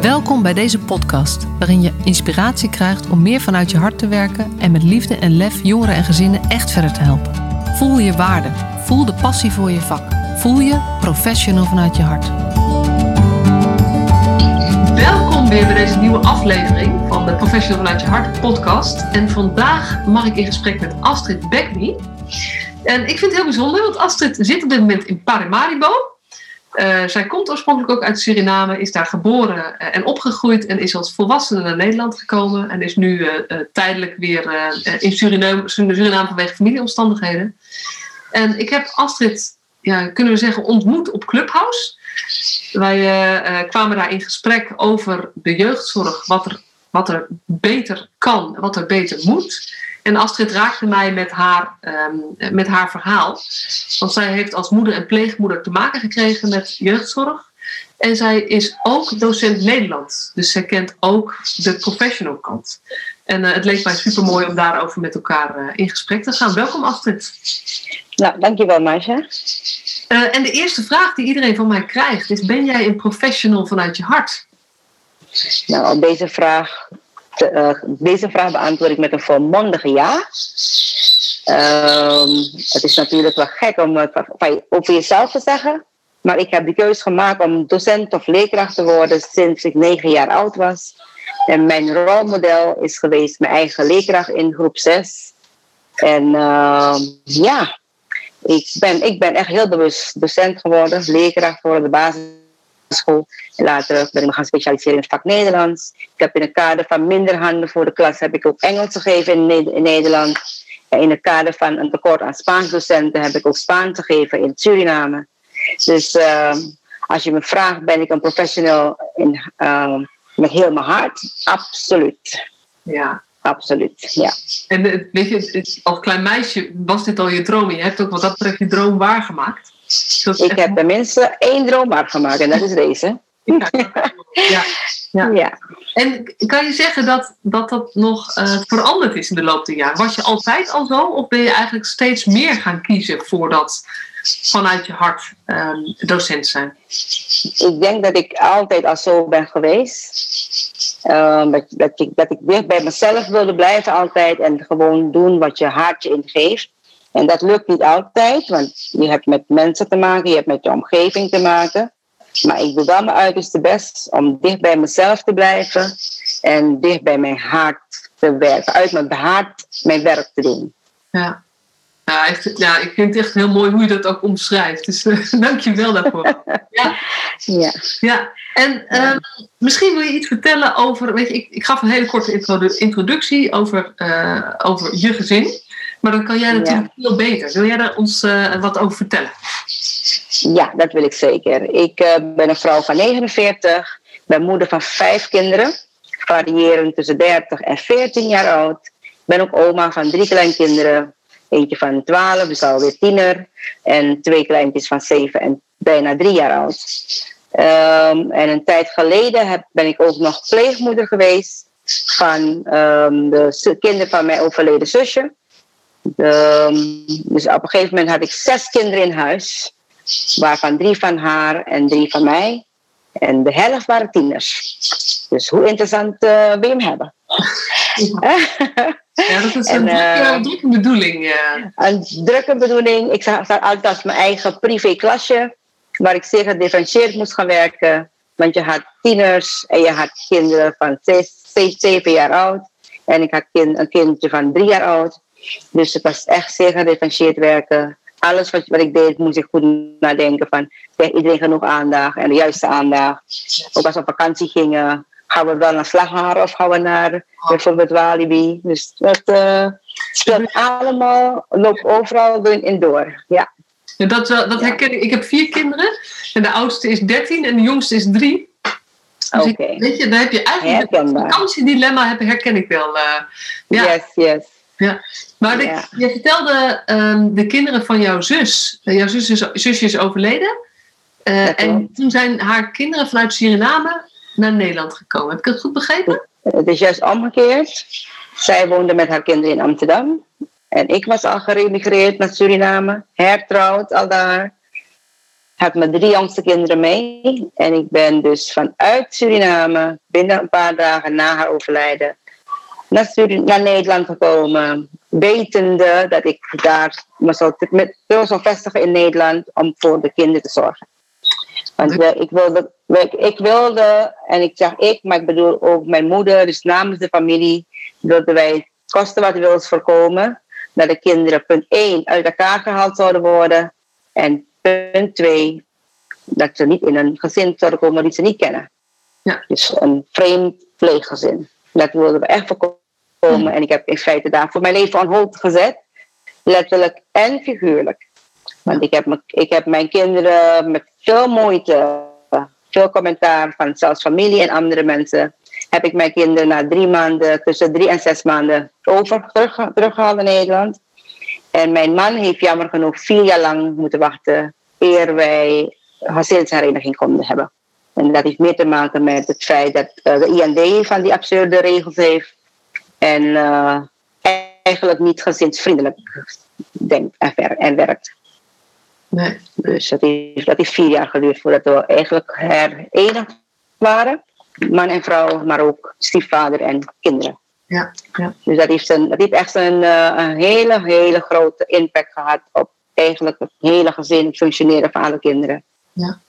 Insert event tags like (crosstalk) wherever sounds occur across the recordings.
Welkom bij deze podcast, waarin je inspiratie krijgt om meer vanuit je hart te werken en met liefde en lef jongeren en gezinnen echt verder te helpen. Voel je waarde, voel de passie voor je vak, voel je professional vanuit je hart. Welkom weer bij deze nieuwe aflevering van de Professional vanuit je hart podcast. En vandaag mag ik in gesprek met Astrid Beckby. En ik vind het heel bijzonder, want Astrid zit op dit moment in Paramaribo. Uh, zij komt oorspronkelijk ook uit Suriname, is daar geboren en opgegroeid en is als volwassene naar Nederland gekomen en is nu uh, tijdelijk weer in Suriname, Suriname vanwege familieomstandigheden. En ik heb Astrid, ja, kunnen we zeggen, ontmoet op Clubhouse. Wij kwamen daar in gesprek over de jeugdzorg, wat er, wat er beter kan, wat er beter moet. En Astrid raakte mij met haar, um, met haar verhaal. Want zij heeft als moeder en pleegmoeder te maken gekregen met jeugdzorg. En zij is ook docent Nederlands. Dus zij kent ook de professional kant. En uh, het leek mij super mooi om daarover met elkaar uh, in gesprek te gaan. Welkom Astrid. Nou, dankjewel Marcia. Uh, en de eerste vraag die iedereen van mij krijgt is: ben jij een professional vanuit je hart? Nou, deze vraag uh, deze vraag beantwoord ik met een volmondige ja. Um, het is natuurlijk wel gek om het over jezelf te zeggen. Maar ik heb de keuze gemaakt om docent of leerkracht te worden sinds ik negen jaar oud was. En mijn rolmodel is geweest mijn eigen leerkracht in groep 6. En uh, ja, ik ben, ik ben echt heel bewust docent geworden, leerkracht voor de basis school. En later ben ik me gaan specialiseren in het vak Nederlands. Ik heb in het kader van minder handen voor de klas heb ik ook Engels gegeven in, in Nederland. En in het kader van een tekort aan Spaans docenten heb ik ook Spaans gegeven in Suriname. Dus uh, als je me vraagt, ben ik een professional in, uh, met heel mijn hart? Absoluut. Ja. Absoluut, ja. En eh, weet je, als klein meisje was dit al je droom. Je hebt ook wat dat betreft je droom waargemaakt. Ik heb tenminste één droom gemaakt en dat is deze. Ja, ja, ja. ja. En kan je zeggen dat dat, dat nog uh, veranderd is in de loop der jaren? Was je altijd al zo of ben je eigenlijk steeds meer gaan kiezen voor dat vanuit je hart um, docent zijn? Ik denk dat ik altijd al zo ben geweest. Um, dat, dat, ik, dat ik weer bij mezelf wilde blijven altijd en gewoon doen wat je hart je ingeeft. En dat lukt niet altijd, want je hebt met mensen te maken, je hebt met je omgeving te maken. Maar ik doe wel mijn uiterste best om dicht bij mezelf te blijven en dicht bij mijn hart te werken. Uit mijn hart mijn werk te doen. Ja. Ja, ja, ik vind het echt heel mooi hoe je dat ook omschrijft. Dus uh, (laughs) dank je wel daarvoor. ja. (laughs) Ja. ja. En uh, misschien wil je iets vertellen over. Weet je, ik, ik gaf een hele korte introductie over, uh, over je gezin. Maar dan kan jij natuurlijk ja. veel beter. Wil jij daar ons uh, wat over vertellen? Ja, dat wil ik zeker. Ik uh, ben een vrouw van 49, ben moeder van vijf kinderen, variërend tussen 30 en 14 jaar oud. Ben ook oma van drie kleinkinderen. Eentje van 12, dus alweer tiener. En twee kleintjes van 7 en bijna drie jaar oud. Um, en een tijd geleden heb, ben ik ook nog pleegmoeder geweest van um, de kinderen van mijn overleden zusje. Um, dus op een gegeven moment had ik zes kinderen in huis, waarvan drie van haar en drie van mij. En de helft waren tieners. Dus hoe interessant uh, wil je hem hebben? Ja, (laughs) dat is en, een uh, drukke bedoeling. Ja. Een drukke bedoeling. Ik zag altijd als mijn eigen privé-klasje, waar ik zeer gedifferentieerd moest gaan werken. Want je had tieners en je had kinderen van zes, zeven jaar oud. En ik had kind, een kindje van drie jaar oud. Dus het was echt zeer gedifferentieerd werken. Alles wat, wat ik deed, moest ik goed nadenken van, krijgt iedereen genoeg aandacht en de juiste aandacht. Ook als we op vakantie gingen, gaan we wel naar Slagharen of gaan we naar bijvoorbeeld Walibi. Dus dat uh, speelt allemaal, loopt overal in door. Ja. dat, dat herken ik. Ik heb vier kinderen en de oudste is 13 en de jongste is 3. Dus Oké. Okay. weet je, dan heb je eigenlijk een vakantiedilemma, herken ik wel. Uh, ja. Yes, yes. Ja, maar ja. De, je vertelde um, de kinderen van jouw zus. Uh, jouw zus is, zusje is overleden. Uh, en toen zijn haar kinderen vanuit Suriname naar Nederland gekomen. Heb ik het goed begrepen? Het is juist omgekeerd. Zij woonde met haar kinderen in Amsterdam. En ik was al geremigreerd naar Suriname. Hertrouwd al daar. heb mijn drie jongste kinderen mee. En ik ben dus vanuit Suriname, binnen een paar dagen na haar overlijden, naar, naar Nederland gekomen. Wetende dat ik daar me zou, met, zou vestigen in Nederland om voor de kinderen te zorgen. Want ik, wilde, ik wilde, en ik zeg ik, maar ik bedoel ook mijn moeder, dus namens de familie, wilden wij kosten wat wils voorkomen. Dat de kinderen, punt 1, uit elkaar gehaald zouden worden. En punt 2, dat ze niet in een gezin zouden komen die ze niet kennen. Ja. Dus een vreemd pleeggezin. Dat wilden we echt voorkomen. En ik heb in feite daarvoor mijn leven on hold gezet. Letterlijk en figuurlijk. Want ik heb, ik heb mijn kinderen met veel moeite, veel commentaar van zelfs familie en andere mensen, heb ik mijn kinderen na drie maanden, tussen drie en zes maanden, over terug, teruggehaald naar Nederland. En mijn man heeft jammer genoeg vier jaar lang moeten wachten eer wij gezinshereniging konden hebben. En dat heeft meer te maken met het feit dat uh, de IND van die absurde regels heeft. En uh, eigenlijk niet gezinsvriendelijk denkt en werkt. Nee. Dus dat heeft, dat heeft vier jaar geduurd voordat we eigenlijk herenigd waren. Man en vrouw, maar ook stiefvader en kinderen. Ja, ja. Dus dat heeft, een, dat heeft echt een, eh, een hele, hele grote impact gehad op eigenlijk het hele gezin, het functioneren van alle kinderen. Ja,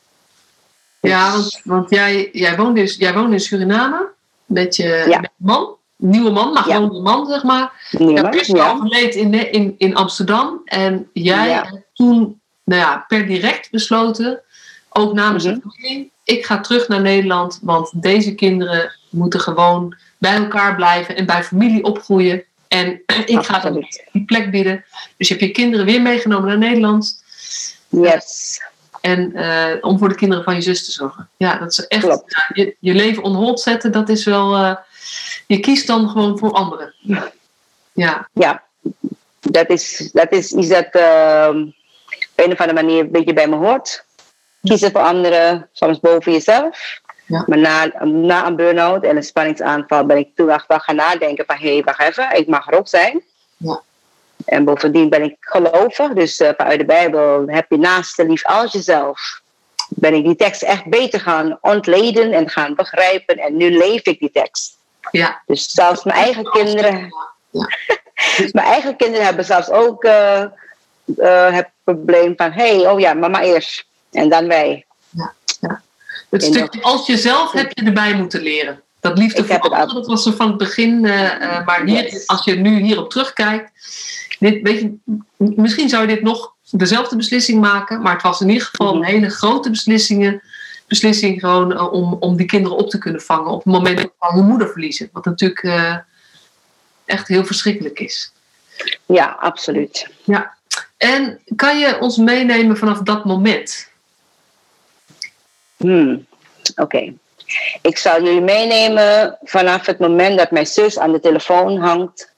ja want, want jij, jij, woont dus, jij woont in Suriname met je, met man, nieuwe man, maar gewoon een man, zeg maar. Nieuwe ja. overleed in, in, in Amsterdam en jij hebt toen nou ja, per direct besloten, ook namens de mhm. familie, ik ga terug naar Nederland, want deze kinderen moeten gewoon bij elkaar blijven en bij familie opgroeien. En (clears throat) ik ga die plek bieden. Dus je hebt je kinderen weer meegenomen naar Nederland. Yes. En uh, om voor de kinderen van je zus te zorgen. Ja, dat is echt. Ja, je, je leven on hold zetten, dat is wel. Uh, je kiest dan gewoon voor anderen. Ja. Ja, dat is, dat is iets dat uh, op een of andere manier een beetje bij me hoort. Kiezen voor anderen, soms boven jezelf. Ja. Maar na, na een burn-out en een spanningsaanval ben ik toen echt wel gaan nadenken van hé, hey, wacht even, ik mag er ook zijn. Ja. En bovendien ben ik gelovig, dus uh, vanuit de Bijbel heb je naast de lief als jezelf. Ben ik die tekst echt beter gaan ontleden en gaan begrijpen en nu leef ik die tekst. Ja. Dus zelfs mijn eigen kinderen, ja. (laughs) mijn eigen kinderen hebben zelfs ook uh, uh, het probleem van hé, hey, oh ja, mama eerst en dan wij. Ja. Het stukje als jezelf heb je erbij moeten leren. Dat liefde voor anderen, dat was er van het begin. Uh, maar hier, als je nu hierop terugkijkt, dit, weet je, misschien zou je dit nog dezelfde beslissing maken, maar het was in ieder geval een mhm. hele grote beslissingen, beslissing gewoon uh, om, om die kinderen op te kunnen vangen op het moment dat ze hun moeder verliezen. Wat natuurlijk uh, echt heel verschrikkelijk is. Ja, absoluut. Ja. En kan je ons meenemen vanaf dat moment? Hmm, oké. Ik zal jullie meenemen vanaf het moment dat mijn zus aan de telefoon hangt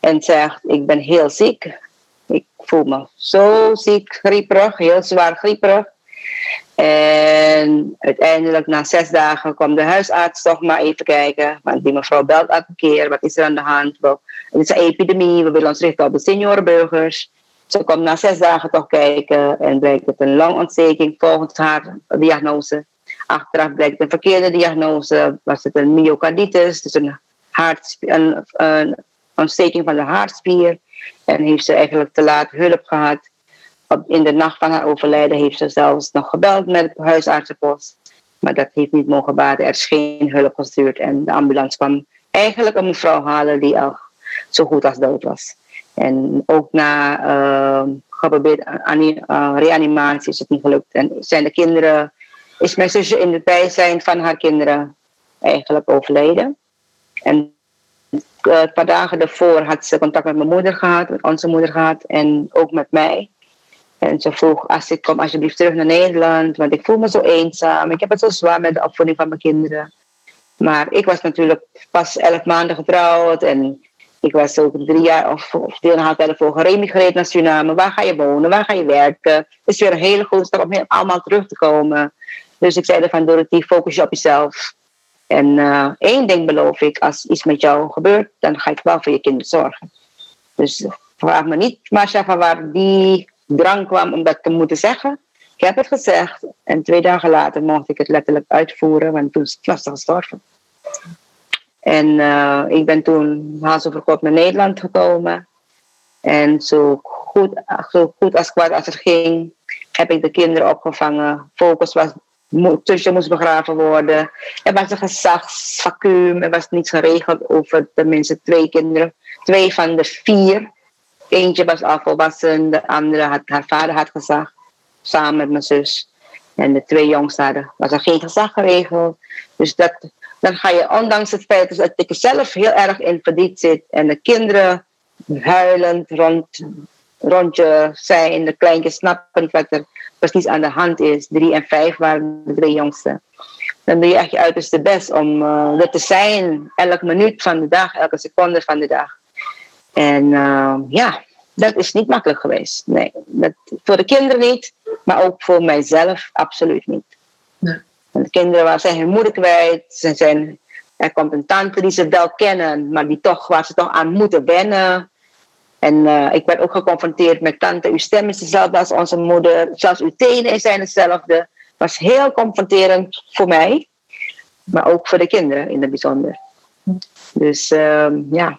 en zegt: Ik ben heel ziek. Ik voel me zo ziek, grieperig, heel zwaar grieperig. En uiteindelijk na zes dagen kwam de huisarts toch maar even kijken. Want die mevrouw belt elke keer. Wat is er aan de hand? Het is een epidemie. We willen ons richten op de seniorenburgers. Ze komt na zes dagen toch kijken en blijkt het een longontsteking volgens haar diagnose. Achteraf blijkt een verkeerde diagnose, was het een myocarditis, dus een, een, een ontsteking van de hartspier. En heeft ze eigenlijk te laat hulp gehad. In de nacht van haar overlijden heeft ze zelfs nog gebeld met de huisartsenpost. Maar dat heeft niet mogen baden. Er is geen hulp gestuurd. En de ambulance kwam eigenlijk een mevrouw halen die al zo goed als dood was. En ook na uh, geprobeerd uh, reanimatie is het niet gelukt. En zijn de kinderen, is mijn zusje in het bijzijn van haar kinderen eigenlijk overleden. En een paar dagen daarvoor had ze contact met mijn moeder gehad, met onze moeder gehad en ook met mij. En ze vroeg, als ik kom alsjeblieft terug naar Nederland, want ik voel me zo eenzaam. Ik heb het zo zwaar met de opvoeding van mijn kinderen. Maar ik was natuurlijk pas elf maanden getrouwd en ik was ook drie jaar of, of drieënhalf jaar ervoor geremigreerd naar Suriname. Waar ga je wonen? Waar ga je werken? Het is weer een hele goede stap om allemaal terug te komen. Dus ik zei van Dorothy, focus je op jezelf. En uh, één ding beloof ik, als iets met jou gebeurt, dan ga ik wel voor je kinderen zorgen. Dus vraag me niet, Masha, van waar die drang kwam om dat te moeten zeggen. Ik heb het gezegd en twee dagen later mocht ik het letterlijk uitvoeren, want toen was ze gestorven. En uh, ik ben toen haast over kort naar Nederland gekomen. En zo goed, zo goed als kwaad als het ging, heb ik de kinderen opgevangen. Focus was, tussen moest begraven worden. Er was een gezagsvacuum, er was niets geregeld over tenminste twee kinderen. Twee van de vier. Eentje was al de andere had haar vader had gezag, samen met mijn zus. En de twee jongsten hadden, was er geen gezag geregeld. Dus dat, dan ga je, ondanks het feit dat ik zelf heel erg in verdiept zit en de kinderen huilend rond, rond je zijn, de kleintjes snappen wat er precies aan de hand is. Drie en vijf waren de drie jongsten. Dan doe je echt je uiterste best om uh, er te zijn, elke minuut van de dag, elke seconde van de dag. En uh, ja, dat is niet makkelijk geweest. Nee, dat, voor de kinderen niet, maar ook voor mijzelf absoluut niet. Nee. de kinderen zijn hun moeder kwijt. Ze zijn, er komt een tante die ze wel kennen, maar die toch, waar ze toch aan moeten wennen. En uh, ik werd ook geconfronteerd met tante, uw stem is dezelfde als onze moeder. Zelfs uw tenen zijn hetzelfde. Het was heel confronterend voor mij, maar ook voor de kinderen in het bijzonder. Dus uh, ja,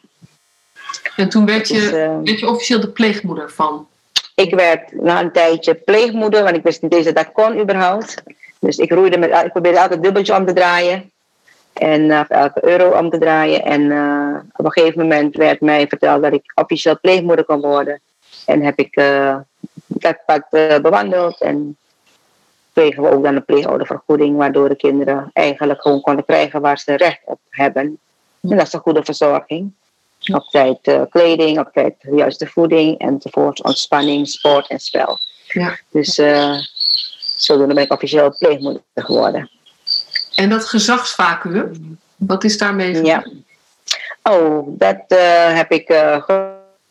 en toen werd je, dus, uh, werd je officieel de pleegmoeder van? Ik werd na een tijdje pleegmoeder, want ik wist niet eens dat dat kon überhaupt. Dus ik, roeide met, ik probeerde elke dubbeltje om te draaien. En uh, elke euro om te draaien. En uh, op een gegeven moment werd mij verteld dat ik officieel pleegmoeder kon worden. En heb ik uh, dat pad bewandeld. En kregen we ook dan een pleegoudervergoeding, waardoor de kinderen eigenlijk gewoon konden krijgen waar ze recht op hebben. En dat is een goede verzorging. Op tijd kleding, op tijd de juiste voeding enzovoort. Ontspanning, sport en spel. Ja. Dus zodoende ben ik officieel pleegmoeder geworden. En dat gezagsvacuum, wat is daarmee? Ja. Oh, dat uh, heb ik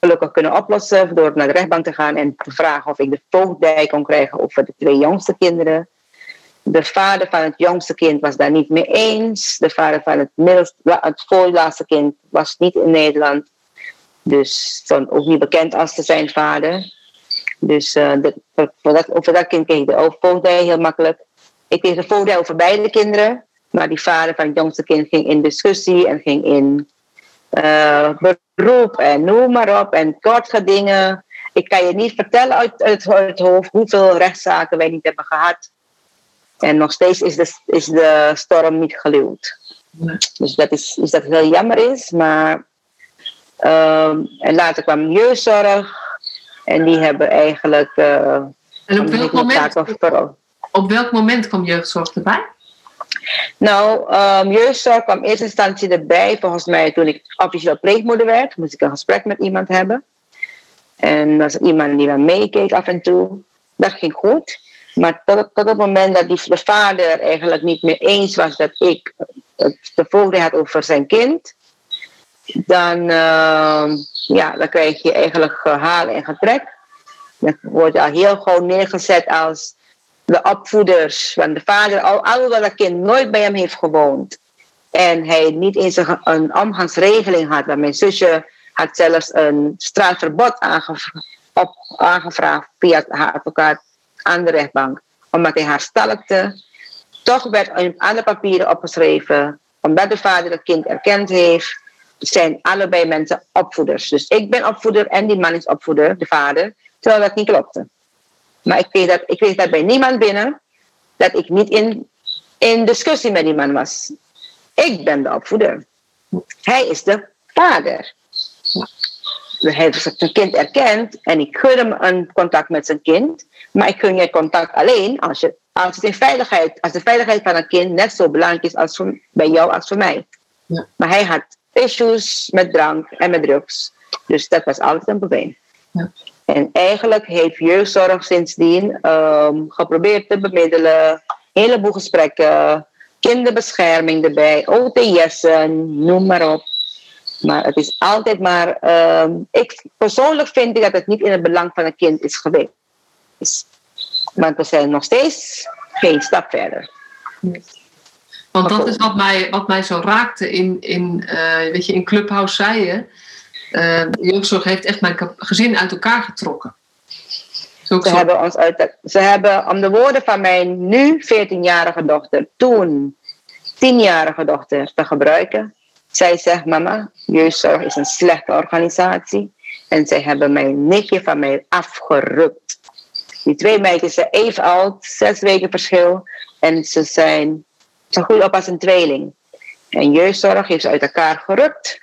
gelukkig kunnen oplossen door naar de rechtbank te gaan en te vragen of ik de voogdij kon krijgen over de twee jongste kinderen. De vader van het jongste kind was daar niet mee eens. De vader van het, het voorlaatste kind was niet in Nederland. Dus stond ook niet bekend als zijn vader. Dus de, voor dat, over dat kind kreeg ik de voogdij heel makkelijk. Ik kreeg de voogdij over beide kinderen. Maar die vader van het jongste kind ging in discussie en ging in uh, beroep en noem maar op. En kort dingen. Ik kan je niet vertellen uit, uit het hoofd hoeveel rechtszaken wij niet hebben gehad. En nog steeds is de, is de storm niet geluwd. Dus dat is, is dat heel jammer is. Maar um, en later kwam jeugdzorg. En die hebben eigenlijk. Uh, en op welk, moment, op welk moment kwam jeugdzorg erbij? Nou, um, jeugdzorg kwam in eerste instantie erbij. Volgens mij toen ik officieel pleegmoeder werd, moest ik een gesprek met iemand hebben. En was iemand die me meekeek af en toe. Dat ging goed. Maar tot, tot het moment dat die, de vader eigenlijk niet meer eens was dat ik de voogdij had over zijn kind, dan, uh, ja, dan krijg je eigenlijk gehaal en getrek. Dan word al heel gewoon neergezet als de opvoeders. Want de vader, al, alhoewel dat kind nooit bij hem heeft gewoond en hij niet eens een, een omgangsregeling had, want mijn zusje had zelfs een straatverbod aangevraagd via haar advocaat aan de rechtbank, omdat hij haar stalkte. Toch werd in alle papieren opgeschreven, omdat de vader het kind erkend heeft, zijn allebei mensen opvoeders. Dus ik ben opvoeder en die man is opvoeder, de vader, terwijl dat niet klopte. Maar ik kreeg dat, ik kreeg dat bij niemand binnen, dat ik niet in, in discussie met die man was. Ik ben de opvoeder. Hij is de vader hij heeft zijn kind erkend en ik gun hem een contact met zijn kind. Maar ik gun je contact alleen als, je, als, het in veiligheid, als de veiligheid van een kind net zo belangrijk is als voor, bij jou als voor mij. Ja. Maar hij had issues met drank en met drugs. Dus dat was altijd een probleem. Ja. En eigenlijk heeft jeugdzorg sindsdien um, geprobeerd te bemiddelen. Een heleboel gesprekken, kinderbescherming erbij, OTS'en, noem maar op. Maar het is altijd maar. Uh, ik persoonlijk vind ik dat het niet in het belang van een kind is geweest. Maar we zijn nog steeds geen stap verder. Want dat is wat mij, wat mij zo raakte in, in, uh, weet je, in Clubhouse zei je. Uh, jeugdzorg heeft echt mijn gezin uit elkaar getrokken. Ze hebben, ons uit, ze hebben, om de woorden van mijn nu 14-jarige dochter, toen 10-jarige dochter te gebruiken. Zij zegt, mama, jeugdzorg is een slechte organisatie. En zij hebben mijn nichtje van mij afgerukt. Die twee meisjes zijn even oud, zes weken verschil. En ze zijn, ze groeien op als een tweeling. En jeugdzorg heeft ze uit elkaar gerukt.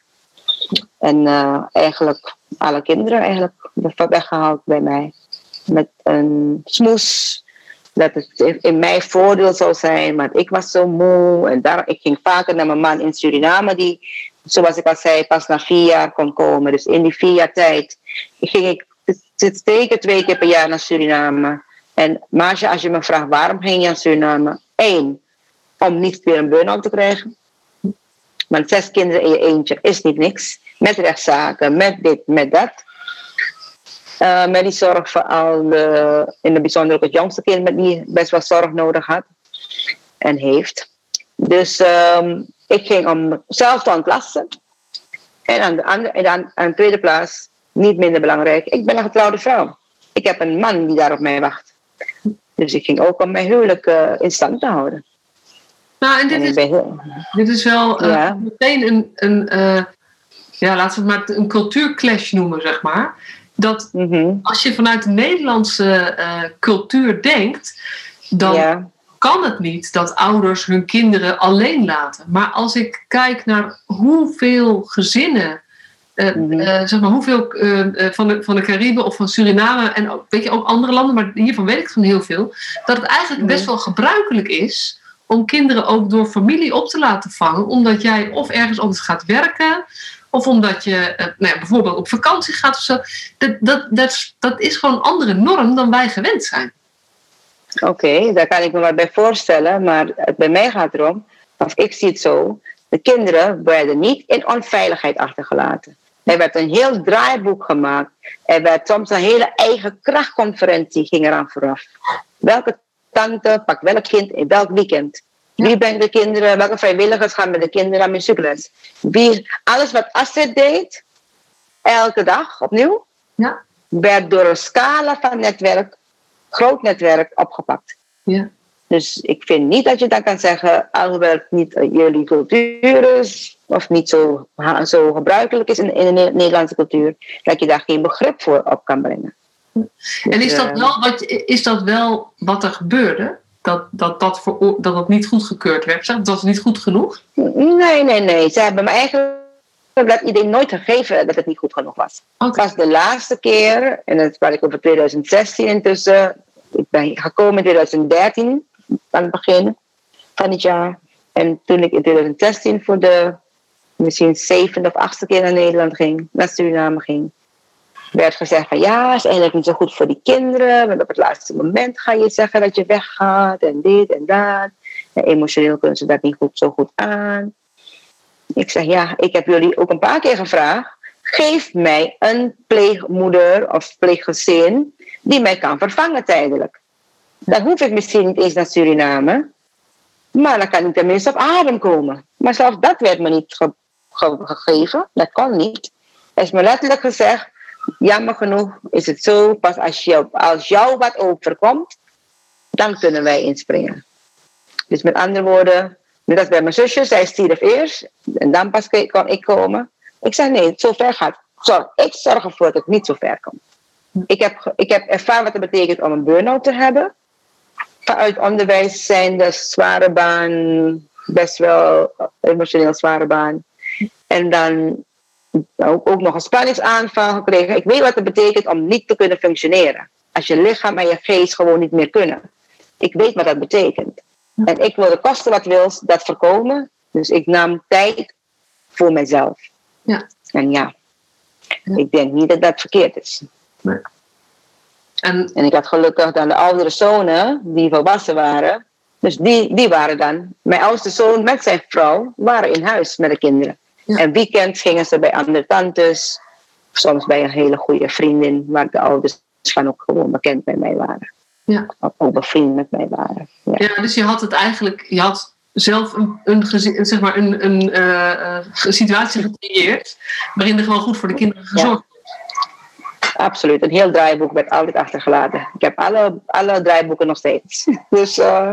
En uh, eigenlijk alle kinderen eigenlijk weggehaald bij mij. Met een smoes. Dat het in mijn voordeel zou zijn. Maar ik was zo moe. En daar, ik ging vaker naar mijn man in Suriname. Die, zoals ik al zei, pas na vier jaar kon komen. Dus in die vier jaar tijd ging ik zeker twee keer per jaar naar Suriname. En Maasje, als je me vraagt waarom ging je naar Suriname? Eén, om niet weer een burn-out te krijgen. Want zes kinderen in je eentje is niet niks. Met rechtszaken, met dit, met dat. Uh, met die zorg voor al de, in het bijzonder ook het jongste kind met die best wel zorg nodig had en heeft. Dus um, ik ging om zelf te ontlasten. En aan de, andere, en aan, aan de tweede plaats, niet minder belangrijk, ik ben een getrouwde vrouw. Ik heb een man die daar op mij wacht. Dus ik ging ook om mijn huwelijk uh, in stand te houden. Nou, en dit, is, dit is wel uh, meteen een, een uh, ja, laten we het maar een cultuurclash noemen, zeg maar. Dat mm-hmm. als je vanuit de Nederlandse uh, cultuur denkt, dan ja. kan het niet dat ouders hun kinderen alleen laten. Maar als ik kijk naar hoeveel gezinnen uh, uh, zeg maar, hoeveel uh, van, de, van de Cariben of van Suriname en ook, weet je, ook andere landen, maar hiervan weet ik van heel veel, dat het eigenlijk mm-hmm. best wel gebruikelijk is om kinderen ook door familie op te laten vangen, omdat jij of ergens anders gaat werken, of omdat je uh, nou ja, bijvoorbeeld op vakantie gaat of zo. Dat, dat, dat, dat is gewoon een andere norm dan wij gewend zijn. Oké, daar kan ik me wat bij voorstellen. Maar bij mij gaat het erom, of ik zie het zo, de kinderen werden niet in onveiligheid achtergelaten. Er werd een heel draaiboek gemaakt. Er werd soms een hele eigen krachtconferentie ging eraan vooraf. Welke tante pakt welk kind in welk weekend? Wie brengt de kinderen, welke vrijwilligers gaan met de kinderen aan muziekles? Wie, alles wat Astrid deed, elke dag opnieuw, ja. werd door een scala van netwerk, groot netwerk, opgepakt. Ja. Dus ik vind niet dat je dan kan zeggen, alhoewel het niet jullie cultuur is, of niet zo, zo gebruikelijk is in, in de Nederlandse cultuur, dat je daar geen begrip voor op kan brengen. En is dat, dus, wel wat, is dat wel wat er gebeurde? Dat dat, dat, voor, dat dat niet goedgekeurd werd? Zeg, dat was niet goed genoeg? Nee, nee, nee. Ze hebben me eigenlijk dat idee nooit gegeven dat het niet goed genoeg was. Het was de laatste keer, en dat praat ik over 2016 intussen. Ik ben gekomen in 2013, aan het begin van het jaar. En toen ik in 2016 voor de misschien zevende of achtste keer naar Nederland ging, naar Suriname ging, werd gezegd van ja, is eigenlijk niet zo goed voor die kinderen. Want op het laatste moment ga je zeggen dat je weggaat en dit en dat. En emotioneel kunnen ze dat niet goed, zo goed aan. Ik zeg ja, ik heb jullie ook een paar keer gevraagd. Geef mij een pleegmoeder of pleeggezin die mij kan vervangen tijdelijk. Dan hoef ik misschien niet eens naar Suriname. Maar dan kan ik tenminste op adem komen. Maar zelfs dat werd me niet gegeven. Dat kon niet. Er is me letterlijk gezegd, jammer genoeg is het zo, pas als, je, als jou wat overkomt, dan kunnen wij inspringen. Dus met andere woorden, net als bij mijn zusje, zij stierf eerst en dan pas kon ik komen. Ik zeg nee, zo ver gaat. Ik zorg ervoor dat het niet zo ver komt. Ik heb, ik heb ervaren wat het betekent om een burn-out te hebben. Vanuit onderwijs zijn de zware baan, best wel emotioneel zware baan. En dan ook, ook nog een spanningsaanval gekregen. Ik weet wat het betekent om niet te kunnen functioneren. Als je lichaam en je geest gewoon niet meer kunnen. Ik weet wat dat betekent. En ik wilde kosten wat wil dat voorkomen. Dus ik nam tijd voor mezelf. Ja. En ja, ik denk niet dat dat verkeerd is. Nee. En, en ik had gelukkig dan de oudere zonen, die volwassen waren. Dus die, die waren dan, mijn oudste zoon met zijn vrouw, waren in huis met de kinderen. En weekend gingen ze bij andere tantes, soms bij een hele goede vriendin, waar de ouders van ook gewoon bekend bij mij waren. Ja. Of ook bevriend met mij waren. Ja. ja. dus je had het eigenlijk, je had zelf een, een, zeg maar een, een uh, situatie gecreëerd waarin er gewoon goed voor de kinderen gezorgd werd. Absoluut. Een heel draaiboek werd altijd achtergelaten. Ik heb alle, alle draaiboeken nog steeds. (laughs) Dus, uh,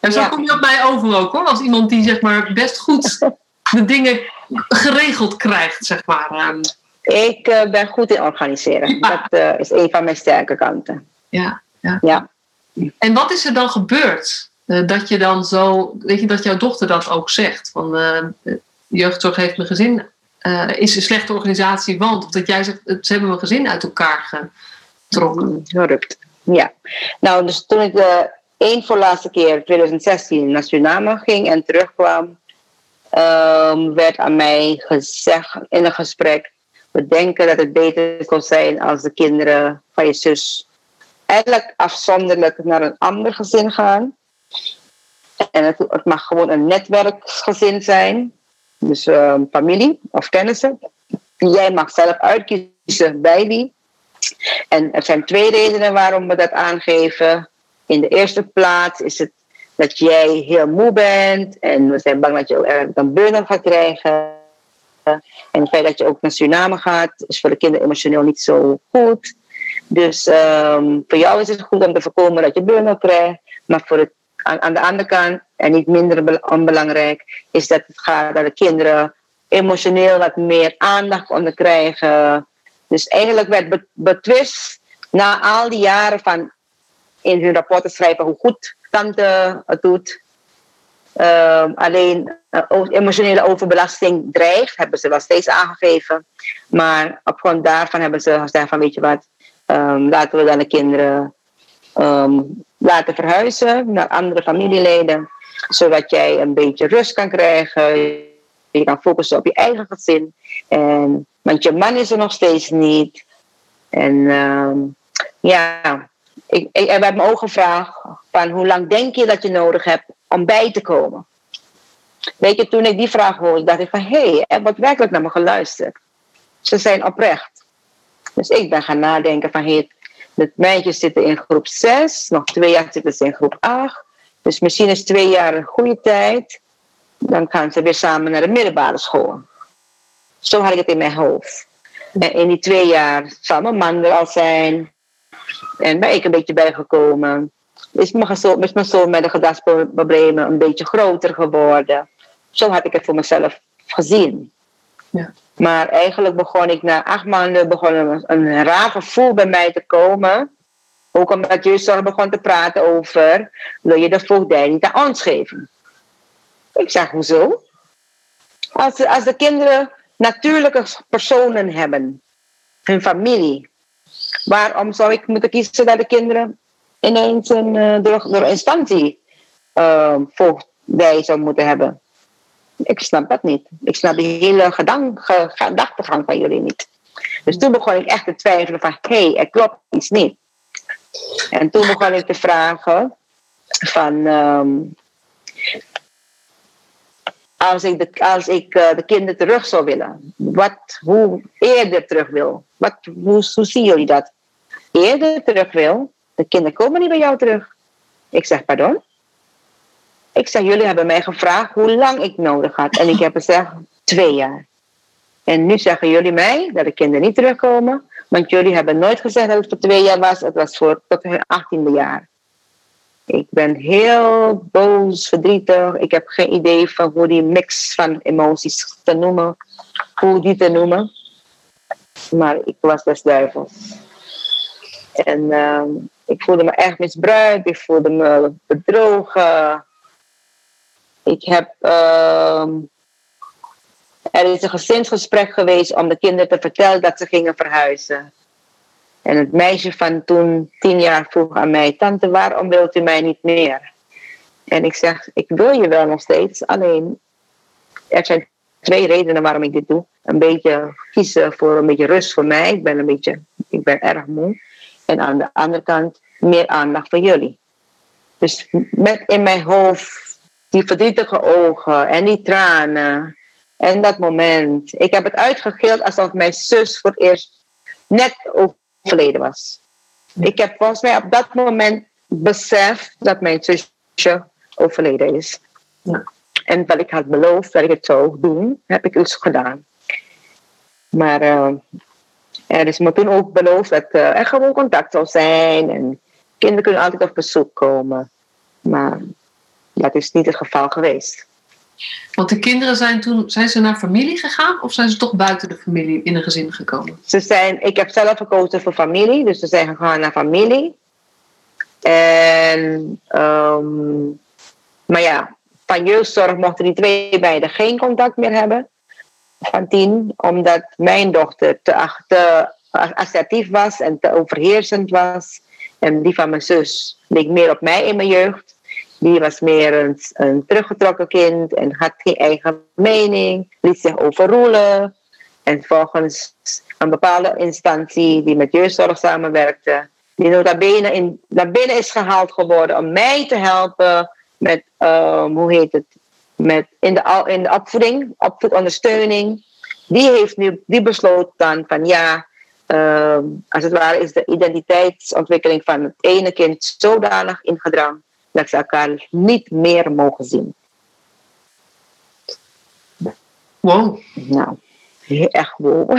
en zo kom je op mij over ook hoor. Als iemand die zeg maar best goed (laughs) de dingen geregeld krijgt, zeg maar. Ik uh, ben goed in organiseren. Dat uh, is een van mijn sterke kanten. Ja, ja. ja. En wat is er dan gebeurd? Uh, dat je dan zo, weet je, dat jouw dochter dat ook zegt. Van jeugdzorg heeft mijn gezin, is een slechte organisatie, want. Of dat jij zegt, ze hebben mijn gezin uit elkaar getrokken. Gerukt. Ja. Nou, dus toen ik de één voor laatste keer 2016 naar Suriname ging en terugkwam, um, werd aan mij gezegd in een gesprek: we denken dat het beter kon zijn als de kinderen van je zus eigenlijk afzonderlijk naar een ander gezin gaan. En het, mag gewoon een netwerkgezin zijn, dus um, familie of kennissen. Jij mag zelf uitkiezen bij wie. En er zijn twee redenen waarom we dat aangeven. In de eerste plaats is het dat jij heel moe bent en we zijn bang dat je ook een burn-out gaat krijgen. En het feit dat je ook naar Suriname gaat, is voor de kinderen emotioneel niet zo goed. Dus um, voor jou is het goed om te voorkomen dat je burn-out krijgt. Maar voor het, aan, aan, de andere kant, en niet minder onbelangrijk, is dat het gaat dat de kinderen emotioneel wat meer aandacht onder krijgen. Dus eigenlijk werd betwist na al die jaren van in hun rapporten schrijven hoe goed tante het doet. Uh, alleen uh, emotionele overbelasting dreigt, hebben ze wel steeds aangegeven. Maar op grond daarvan hebben ze gezegd van weet je wat, um, laten we dan de kinderen um, laten verhuizen naar andere familieleden. Zodat jij een beetje rust kan krijgen. Je kan focussen op je eigen gezin. En, want je man is er nog steeds niet. En ja, ik, ik, me ook gevraagd van hoe lang denk je dat je nodig hebt om bij te komen? Weet je, toen ik die vraag hoorde, dacht ik van hé, hey, er wordt werkelijk naar me geluisterd. Ze zijn oprecht. Dus ik ben gaan nadenken van hé, hey, de meisjes zitten in groep 6, nog twee jaar zitten ze in groep 8. Dus misschien is twee jaar een goede tijd. Dan gaan ze weer samen naar de middelbare school. Zo had ik het in mijn hoofd. En in die twee jaar zal mijn man er al zijn. En ben ik een beetje bijgekomen. Is mijn, gezond, is mijn zoon met de gedachtsproblemen een beetje groter geworden. Zo had ik het voor mezelf gezien. Ja. Maar eigenlijk begon ik na acht maanden begon een, een raar gevoel bij mij te komen. Ook omdat jeugdzorg begon te praten over, wil je de voogdij niet aan ons geven? Ik zeg, hoezo? Als, als de kinderen natuurlijke personen hebben, hun familie, Waarom zou ik moeten kiezen dat de kinderen ineens een, uh, door, door instantie uh, zou moeten hebben? Ik snap dat niet. Ik snap die hele gedachtegang van jullie niet. Dus toen begon ik echt te twijfelen van, hé, hey, er klopt iets niet. En toen begon ik te vragen van, um, als ik, de, als ik uh, de kinderen terug zou willen, wat, hoe eerder terug wil, wat, hoe, hoe zien jullie dat? Eerder terug wil, de kinderen komen niet bij jou terug. Ik zeg, pardon? Ik zeg, jullie hebben mij gevraagd hoe lang ik nodig had. En ik heb gezegd, twee jaar. En nu zeggen jullie mij dat de kinderen niet terugkomen. Want jullie hebben nooit gezegd dat het voor twee jaar was. Het was voor tot hun achttiende jaar. Ik ben heel boos, verdrietig. Ik heb geen idee van hoe die mix van emoties te noemen. Hoe die te noemen. Maar ik was des duivels. En uh, ik voelde me echt misbruikt. Ik voelde me bedrogen. Ik heb... Uh, er is een gezinsgesprek geweest om de kinderen te vertellen dat ze gingen verhuizen. En het meisje van toen, tien jaar, vroeg aan mij: Tante, waarom wilt u mij niet meer? En ik zeg: Ik wil je wel nog steeds. Alleen, er zijn twee redenen waarom ik dit doe. Een beetje kiezen voor een beetje rust voor mij. Ik ben een beetje, ik ben erg moe. En aan de andere kant meer aandacht voor jullie. Dus met in mijn hoofd die verdrietige ogen en die tranen en dat moment. Ik heb het uitgegild alsof mijn zus voor het eerst net overleden was. Ik heb volgens mij op dat moment beseft dat mijn zusje overleden is. Ja. En wat ik had beloofd dat ik het zou doen, heb ik dus gedaan. Maar uh, Er is me toen ook beloofd dat uh, er gewoon contact zou zijn. En kinderen kunnen altijd op bezoek komen. Maar dat is niet het geval geweest. Want de kinderen zijn toen, zijn ze naar familie gegaan of zijn ze toch buiten de familie in een gezin gekomen? Ze zijn, ik heb zelf gekozen voor familie, dus ze zijn gegaan naar familie. En, um, maar ja, van jeugdzorg mochten die twee beiden geen contact meer hebben. Van tien, omdat mijn dochter te, te assertief was en te overheersend was. En die van mijn zus leek meer op mij in mijn jeugd. Die was meer een, teruggetrokken kind en had geen eigen mening, liet zich overroelen. En volgens een bepaalde instantie die met jeugdzorg samenwerkte, die in, naar binnen is gehaald geworden om mij te helpen met, um, hoe heet het, met in, de, in de opvoeding, opvoedondersteuning. Die heeft nu, die besloot dan van ja, um, als het ware is de identiteitsontwikkeling van het ene kind zodanig ingedrang dat ze elkaar niet meer mogen zien. Wow. Nou, echt wow. (laughs)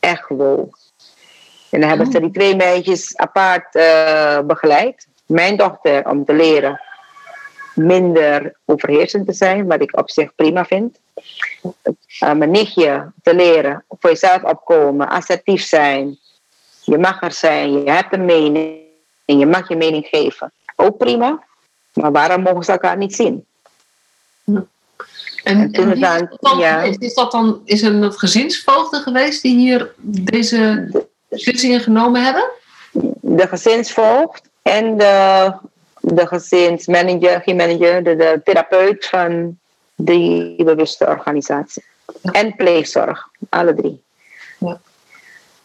Echt wow. En dan hebben ze die twee meisjes apart uh, begeleid. Mijn dochter om te leren minder overheersend te zijn, wat ik op zich prima vind. Uh, mijn nichtje te leren voor jezelf opkomen, assertief zijn. Je mag er zijn, je hebt een mening en je mag je mening geven ook prima. Maar waarom mogen ze elkaar niet zien? En, en, en dan, ja. is, dat dan, is een gezinsvoogden geweest die hier deze beslissingen genomen hebben? De gezinsvoogd en de, de gezinsmanager, geen manager, de, de therapeut van die bewuste organisatie. En pleegzorg, alle drie. Ja.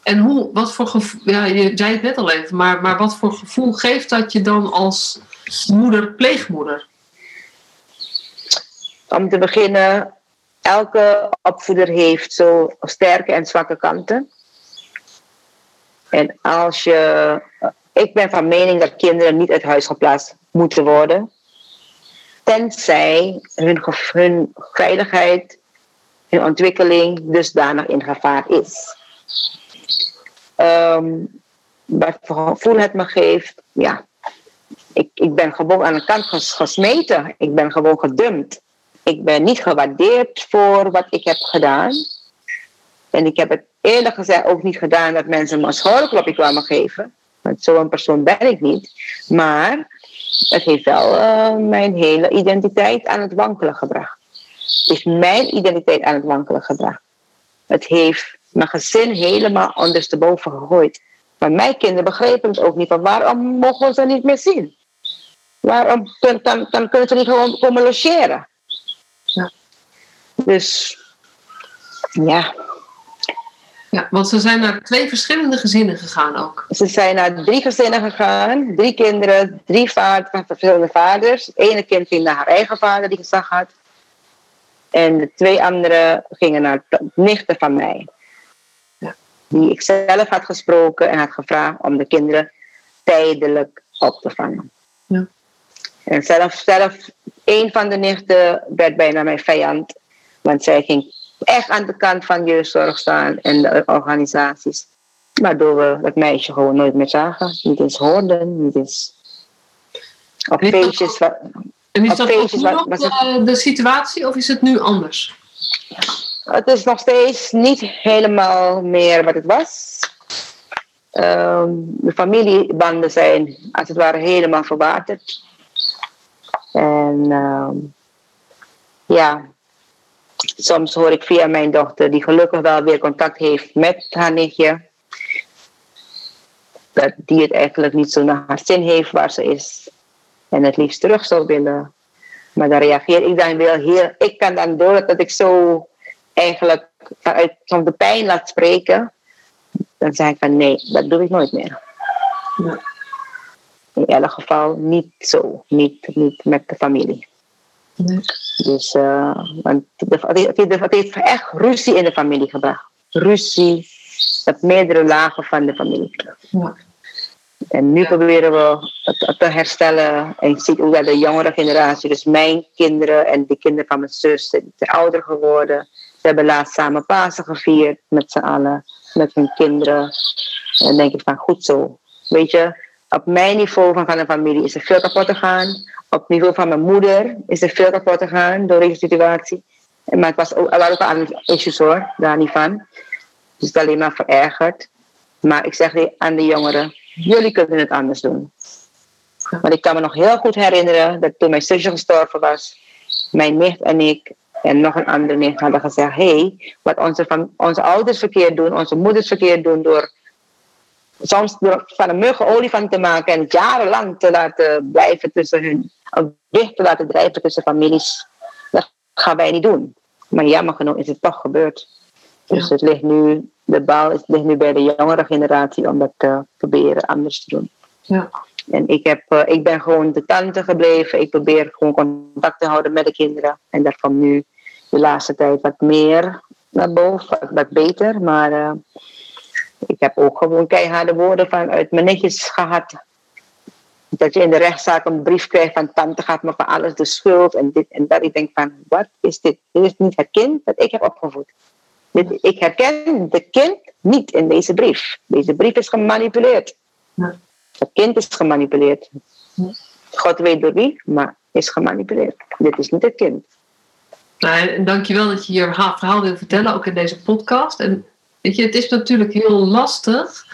En hoe, wat voor gevoel, ja, je zei het net al even, maar, maar wat voor gevoel geeft dat je dan als moeder, pleegmoeder? Om te beginnen, elke opvoeder heeft zo sterke en zwakke kanten. En als je, ik ben van mening dat kinderen niet uit huis geplaatst moeten worden, tenzij hun, veiligheid, hun ontwikkeling dusdanig in gevaar is um, wat voor gevoel het me geeft. Ja, ik, ik ben gewoon aan de kant gesmeten. Ik ben gewoon gedumpt. Ik ben niet gewaardeerd voor wat ik heb gedaan. En ik heb het eerlijk gezegd ook niet gedaan dat mensen me een schouderklopje kwamen geven. Want zo'n persoon ben ik niet. Maar het heeft wel uh, mijn hele identiteit aan het wankelen gebracht. Het heeft mijn identiteit aan het wankelen gebracht. Het heeft mijn gezin helemaal ondersteboven gegooid. Maar mijn kinderen begrepen het ook niet. Van waarom mogen we ze niet meer zien? Waarom dan, dan kunnen ze niet gewoon komen logeren? Ja. Dus ja. Ja, want ze zijn naar twee verschillende gezinnen gegaan ook. Ze zijn naar drie gezinnen gegaan. Drie kinderen, drie vaders van verschillende vaders. Het ene kind ging naar haar eigen vader die gezag had. En de twee anderen gingen naar nichten van mij die ik zelf had gesproken en had gevraagd om de kinderen tijdelijk op te vangen. Ja. En zelf, zelf, een van de nichten werd bijna mijn vijand, want zij ging echt aan de kant van jeugdzorg staan en de organisaties. Waardoor we dat meisje gewoon nooit meer zagen, niet eens hoorden, niet eens op feestjes. En is dat feestjes, wat, de, de situatie of is het nu anders? Het is nog steeds niet helemaal meer wat het was. Ehm, de familiebanden zijn als het ware helemaal verwaterd. En ehm, ja, soms hoor ik via mijn dochter, die gelukkig wel weer contact heeft met haar nichtje, dat die het eigenlijk niet zo naar haar zin heeft waar ze is. En het liefst terug zou willen. Maar dan reageer ik dan wel heel. Ik kan dan door dat ik zo eigenlijk vanuit van de pijn laat spreken, dan zeg ik van nee, dat doe ik nooit meer. In elk geval niet zo, niet, niet met de familie. Nee. Dus uh, want het, heeft echt ruzie in de familie gebracht. Ruzie op meerdere lagen van de familie. Ja. En nu proberen we het te herstellen. En je ziet ook dat de jongere generatie, dus mijn kinderen en de kinderen van mijn zus, zijn ouder geworden. Hebben laatst samen Pasen gevierd met z'n allen. met hun kinderen. En dan denk ik van goed zo. Weet je, op mijn niveau van, van de familie is er veel kapot gegaan. Op het niveau van mijn moeder is er veel kapot gegaan door deze situatie. Maar het was ook, er waren ook andere issues hoor, daar niet van. Dus het is alleen maar verergerd. Maar ik zeg aan de jongeren, jullie kunnen het anders doen. Want ik kan me nog heel goed herinneren dat toen mijn zusje gestorven was, mijn nicht en ik en nog een andere nicht hadden gezegd: hé, hey, wat onze, van, onze ouders verkeerd doen, onze moeders verkeerd doen door soms door van een mug olifant te maken en jarenlang te laten blijven tussen hun, een weg te laten drijven tussen families. Dat gaan wij niet doen. Maar jammer genoeg is het toch gebeurd. Dus het ligt nu, de bal ligt nu bij de jongere generatie om dat te proberen anders te doen. Ja. En ik, heb, uh, ik ben gewoon de tante gebleven. Ik probeer gewoon contact te houden met de kinderen. En dat komt nu de laatste tijd wat meer naar boven, wat, beter. Maar uh, ik heb ook gewoon keiharde woorden vanuit mijn netjes gehad. Dat je in de rechtszaak een brief krijgt van tante gaat me van alles de schuld en dit en dat. Ik denk van, wat is dit? Dit is niet het kind dat ik heb opgevoed. Dit, ik herken de kind niet in deze brief. Deze brief is gemanipuleerd. Het kind is gemanipuleerd. God weet door wie, maar is gemanipuleerd. Dit is niet het kind. Nou, dankjewel dat je je verhaal wil vertellen, ook in deze podcast. En weet je, het is natuurlijk heel lastig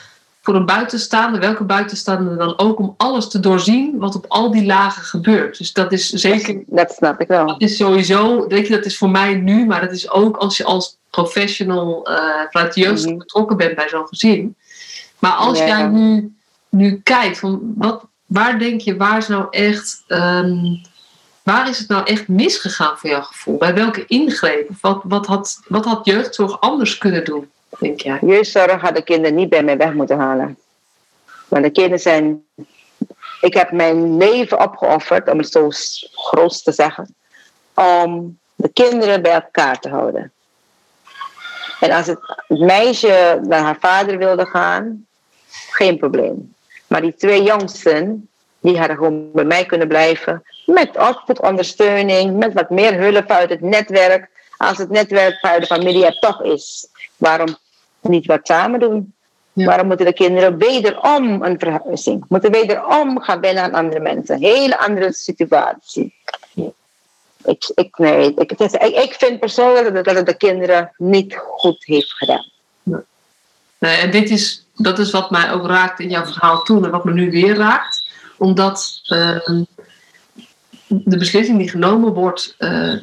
voor een buitenstaander, welke buitenstaander dan ook, om alles te doorzien wat op al die lagen gebeurt. Dus dat is zeker. Dat snap ik wel. Dat is sowieso, weet je, dat is voor mij nu, maar dat is ook als je als professional uh, vanuit de jeugd mm. betrokken bent bij zo'n gezin. Maar als ja. jij nu, nu kijkt, van wat, waar denk je, waar is nou echt. Um, Waar is het nou echt misgegaan voor jouw gevoel? Bij welke ingreep? Wat, wat, had, wat had jeugdzorg anders kunnen doen, denk jij? Jeugdzorg had de kinderen niet bij mij weg moeten halen. Want de kinderen zijn... Ik heb mijn leven opgeofferd, om het zo groot te zeggen, om de kinderen bij elkaar te houden. En als het meisje naar haar vader wilde gaan, geen probleem. Maar die twee jongsten, die hadden gewoon bij mij kunnen blijven. Met opvoedondersteuning, met wat meer hulp uit het netwerk. Als het netwerk uit de familie er toch is, waarom niet wat samen doen? Ja. Waarom moeten de kinderen wederom een verhuizing? Moeten wederom gaan binnen aan andere mensen? Een hele andere situatie. Ja. Ik, ik, nee, ik, ik, ik vind persoonlijk dat het de kinderen niet goed heeft gedaan. Nee, en dit is, dat is wat mij ook raakt in jouw verhaal toen en wat me nu weer raakt omdat uh, de beslissing die genomen wordt, uh,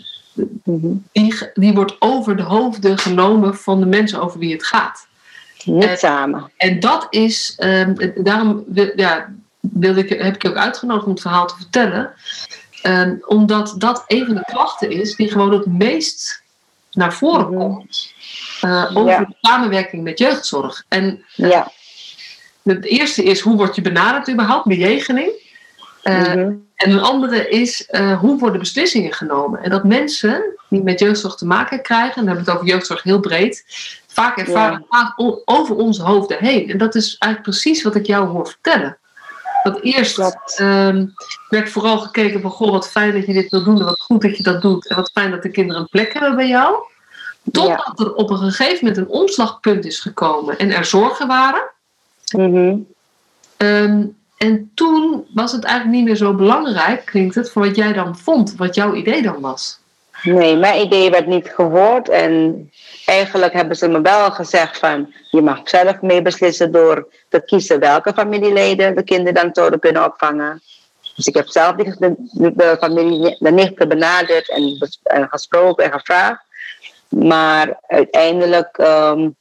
die, die wordt over de hoofden genomen van de mensen over wie het gaat. Niet samen. En dat is, um, daarom ja, wilde ik, heb ik je ook uitgenodigd om het verhaal te vertellen. Um, omdat dat een van de klachten is die gewoon het meest naar voren -hmm. komt. Uh, over ja. de samenwerking met jeugdzorg. En ja. Het eerste is hoe word je benaderd überhaupt, bejegening. Uh. En een andere is uh, hoe worden beslissingen genomen. En dat mensen die met jeugdzorg te maken krijgen, en dan hebben we het over jeugdzorg heel breed, vaak ervaren ja. over onze hoofden heen. En dat is eigenlijk precies wat ik jou hoor vertellen. Dat eerst um, werd vooral gekeken van, goh, wat fijn dat je dit wil doen en wat goed dat je dat doet. En wat fijn dat de kinderen een plek hebben bij jou. Totdat ja. er op een gegeven moment een omslagpunt is gekomen en er zorgen waren. Mm-hmm. Um, en toen was het eigenlijk niet meer zo belangrijk, klinkt het, voor wat jij dan vond, wat jouw idee dan was. Nee, mijn idee werd niet gehoord. En eigenlijk hebben ze me wel gezegd van... je mag zelf mee beslissen door te kiezen welke familieleden de kinderen dan zouden kunnen opvangen. Dus ik heb zelf de, de, de familie, de nichten benaderd en, en, gesproken en gevraagd. Maar uiteindelijk um,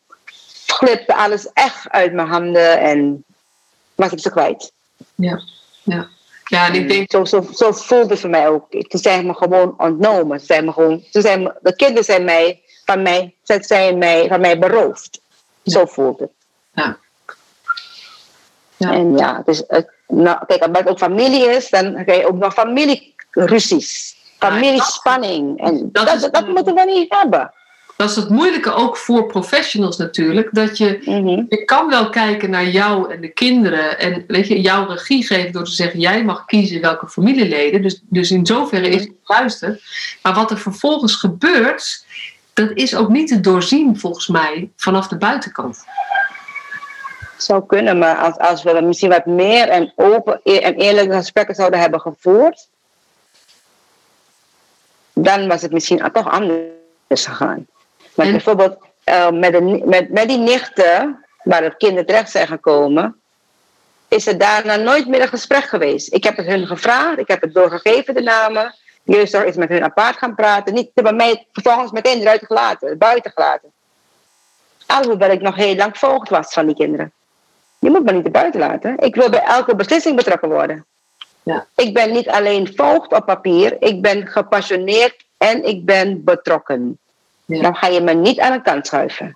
glipte alles echt uit mijn handen en was ik ze kwijt. Ja, ja. Ja, en ik denk... Zo, zo, zo voelde het voor mij ook. Ze zijn me gewoon ontnomen. Ze zijn me gewoon, ze zijn, de kinderen zijn mij, van, mij, ze zijn mij, van mij beroofd. Ja. Zo voelt het. Ja. ja. En ja, dus, nou, kijk, als het ook familie is, dan krijg je ook nog familieruzies. Familiespanning. En dat, dat, dat, dat moeten we niet hebben dat is het moeilijke ook voor professionals natuurlijk. Dat je, je kan wel kijken naar jou en de kinderen. En weet je, jouw regie geven door te zeggen: jij mag kiezen welke familieleden. Dus, dus in zoverre is het luister. Maar wat er vervolgens gebeurt, dat is ook niet te doorzien volgens mij vanaf de buitenkant. Zou kunnen, maar als, als we misschien wat meer en open en eerlijke gesprekken zouden hebben gevoerd, dan was het misschien toch anders gegaan. Maar En- bijvoorbeeld eh, met, de, met, met die nichten, waar de kinderen terecht zijn gekomen, is er daarna nooit meer een gesprek geweest. Ik heb het hun gevraagd, ik heb het doorgegeven, de namen. Jeugdzorg is met hun apart gaan praten. Niet bij mij vervolgens meteen eruit gelaten, buiten gelaten. Alhoewel ik nog heel lang voogd was van die kinderen. Je moet me niet buiten laten. Ik wil bij elke beslissing betrokken worden. Ja. Ik ben niet alleen voogd op papier, ik ben gepassioneerd en ik ben betrokken. Ja. Dan ga je me niet aan de kant schuiven.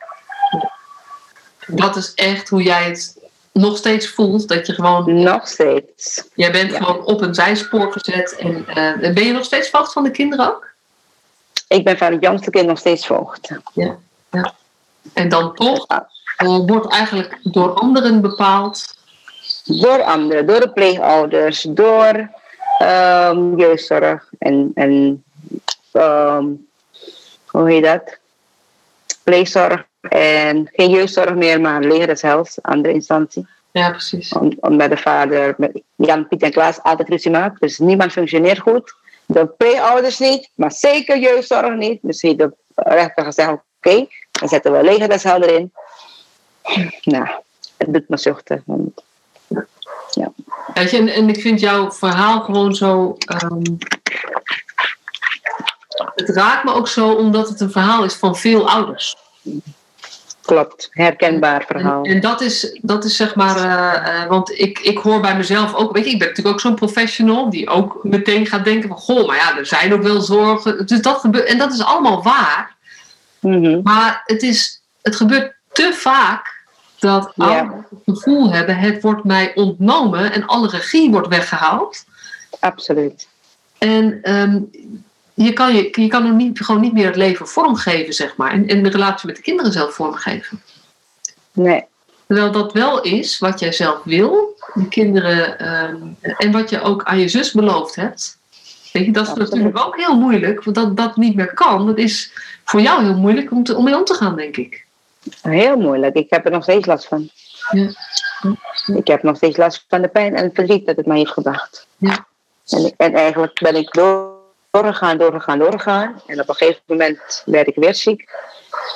Dat is echt hoe jij het nog steeds voelt. Dat je gewoon, Nog steeds. jij bent Ja. gewoon op een zijspoor gezet. En eh, ben je nog steeds voogd van de kinderen ook? Ik ben van het jongste kind nog steeds voogd. En dan toch eh, wordt eigenlijk door anderen bepaald. Door anderen, door de pleegouders, door ehm, jeugdzorg en, en ehm, hoe heet dat? Pleegzorg en geen jeugdzorg meer, maar leren zelfs, andere instantie. Ja, precies. Om, omdat de vader met Jan, Piet en Klaas altijd ruzie maakt. Dus niemand functioneert goed. De pleegouders niet, maar zeker jeugdzorg niet. Dus heeft de rechter gezegd, oké, dan zetten we legerhuishelder in. Nou, het doet me zuchten. Want Weet je, en, en ik vind jouw verhaal gewoon zo. ehm, het raakt me ook zo omdat het een verhaal is van veel ouders. klopt, herkenbaar verhaal. En, en dat, is, dat is zeg maar, eh, eh, want ik, ik hoor bij mezelf ook, weet je, ik ben natuurlijk ook zo'n professional die ook meteen gaat denken van, goh, maar ja, er zijn ook wel zorgen. Dus dat gebeurt, en dat is allemaal waar, Mhm. maar het, is, het gebeurt te vaak dat Ja. ouders het gevoel hebben, het wordt mij ontnomen en alle regie wordt weggehaald. Absoluut. En ehm, je kan, je, je kan niet, gewoon niet meer het leven vormgeven, zeg maar. En, en de relatie met de kinderen zelf vormgeven. Nee, Terwijl dat wel is wat jij zelf wil, de kinderen, ehm, en wat je ook aan je zus beloofd hebt. Weet je, dat is Absoluut. natuurlijk ook heel moeilijk, want dat dat niet meer kan. Dat is voor jou heel moeilijk om, te, om mee om te gaan, denk ik. heel moeilijk. Ik heb er nog steeds last van. Ja. Ik heb nog steeds last van de pijn en het verdriet dat het mij heeft gebracht. Ja. En, en eigenlijk ben ik door- doorgegaan, doorgegaan, doorgegaan. En op een gegeven moment werd ik weer ziek.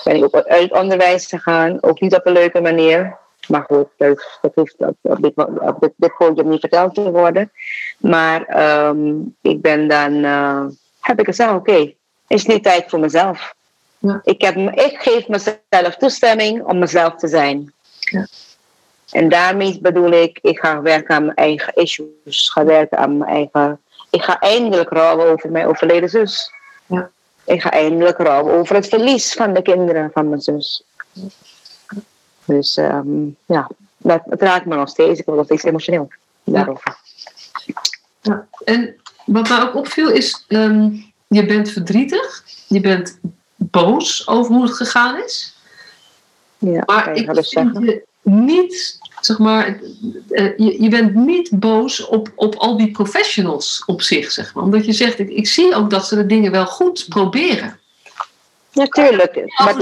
Ben ik ook uit het onderwijs gegaan. Ook niet op een leuke manier. Maar goed, dat, dat hoeft op, op dit, op dit, dit podium niet verteld te worden. Maar ehm, ik ben dan, eh, heb ik gezegd, oké, is nu tijd voor mezelf. Ja. Ik, heb, ik geef mezelf toestemming om mezelf te zijn. Ja. En daarmee bedoel ik, ik ga werken aan mijn eigen issues. Ga werken aan mijn eigen... Ik ga eindelijk rouwen over mijn overleden zus. Ja. Ik ga eindelijk rouwen over het verlies van de kinderen van mijn zus. Dus ehm, ja, dat, het raakt me nog steeds. Ik word nog steeds emotioneel daarover. Ja. En wat mij ook opviel is, ehm, je bent verdrietig, je bent boos over hoe het gegaan is. Ja, Maar ik vind je niet, zeg maar, eh, je, je bent niet boos op, op al die professionals op zich, zeg maar. Omdat je zegt, ik, ik zie ook dat ze de dingen wel goed proberen. Natuurlijk. Maar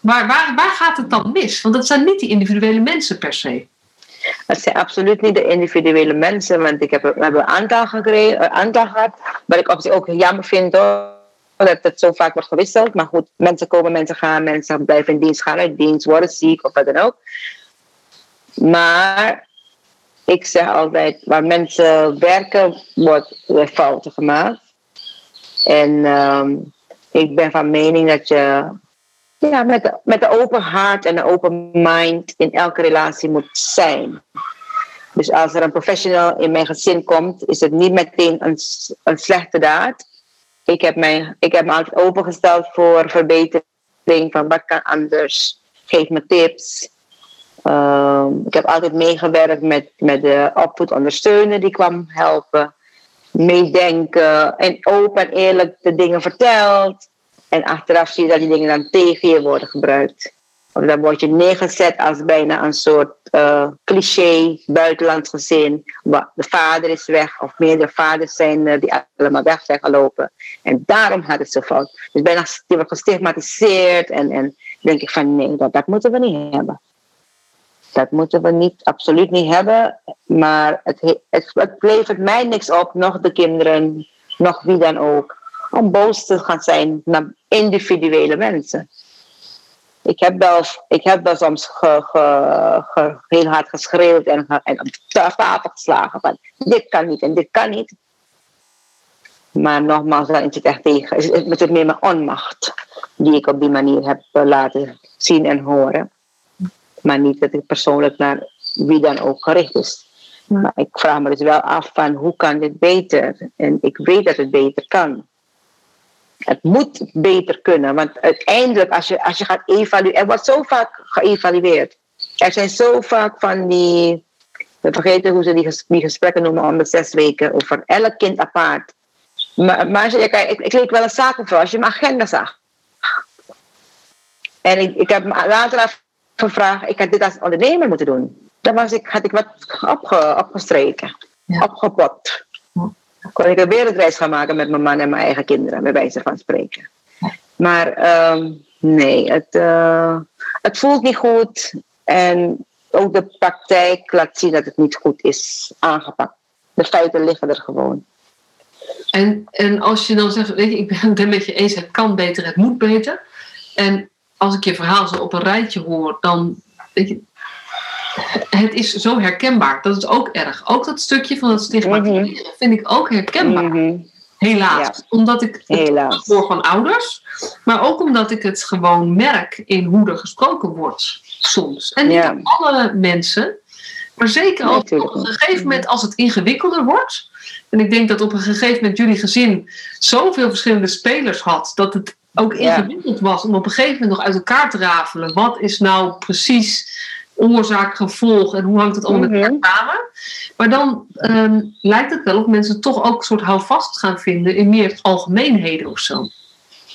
Maar waar, waar gaat het dan mis? Want dat zijn niet die individuele mensen per se. Het zijn absoluut niet de individuele mensen, want ik heb, we hebben een aantal, gekregen, een aantal gehad. Wat ik op zich ook jammer vind hoor, dat het zo vaak wordt gewisseld. Maar goed, mensen komen, mensen gaan, mensen blijven in dienst, gaan uit dienst, worden ziek of wat dan ook. Maar ik zeg altijd, waar mensen werken, wordt er fouten gemaakt. En ehm, ik ben van mening dat je ja, met, met een open hart en een open mind in elke relatie moet zijn. Dus als er een professional in mijn gezin komt, is het niet meteen een, een slechte daad. Ik heb, mij, ik heb me altijd opengesteld voor verbetering van wat kan anders. Geef me tips. Ehm, ik heb altijd meegewerkt met, met de opvoedondersteuner die kwam helpen. Meedenken en open en eerlijk de dingen verteld. En achteraf zie je dat die dingen dan tegen je worden gebruikt. Dan word je neergezet als bijna een soort uh, cliché buitenlands gezin. De vader is weg of meerdere vaders zijn uh, die allemaal weg zijn gelopen. En daarom had het zo fout. Dus bijna die wordt gestigmatiseerd. En, en denk ik van nee, dat, dat moeten we niet hebben. Dat moeten we niet, absoluut niet hebben. Maar het, het, het levert mij niks op, nog de kinderen, nog wie dan ook. Om boos te gaan zijn naar individuele mensen. Ik heb wel, ik heb wel soms heel hard geschreeuwd en, en op de tafel geslagen van dit kan niet en dit kan niet. Maar nogmaals, dan is het echt tegen. Is het meer mijn onmacht die ik op die manier heb eh, laten zien en horen. Maar niet dat ik persoonlijk naar wie dan ook gericht is. Maar ik vraag me dus wel af van hoe kan dit beter? En ik weet dat het beter kan. Het moet beter kunnen, want uiteindelijk als je, als je gaat evalueren, er wordt zo vaak geëvalueerd. Er zijn zo vaak van die, we vergeten hoe ze die, die gesprekken noemen om de zes weken, over elk kind apart. Maar, maar je, kijk, ik, ik leek wel een zakenvrouw als je mijn agenda zag. En ik, ik heb later gevraagd, ik had dit als ondernemer moeten doen. Dan was ik, had ik wat opge, opgestreken, ja. opgepot kon ik een wereldreis gaan maken met mijn man en mijn eigen kinderen, bij wijze van spreken. Maar um, nee, het, uh, het voelt niet goed. En ook de praktijk laat zien dat het niet goed is aangepakt. De feiten liggen er gewoon. En, en als je dan zegt, weet je, ik ben het met je eens, het kan beter, het moet beter. En als ik je verhaal zo op een rijtje hoor, dan weet je, het is zo herkenbaar. Dat is ook erg. Ook dat stukje van het stigmatiseren mm vind ik ook herkenbaar. Mhm. Helaas. Omdat ik het hoor van ouders. Maar ook omdat ik het gewoon merk in hoe er gesproken wordt soms. En niet alle mensen. Maar zeker op een gegeven moment als het ingewikkelder wordt. En ik denk dat op een gegeven moment jullie gezin zoveel verschillende spelers had. Dat het ook ingewikkeld was om op een gegeven moment nog uit elkaar te rafelen. Wat is nou precies oorzaak, gevolg en hoe hangt het allemaal met elkaar mhm. samen. Maar dan ehm, lijkt het wel of mensen toch ook een soort houvast gaan vinden in meer algemeenheden of zo.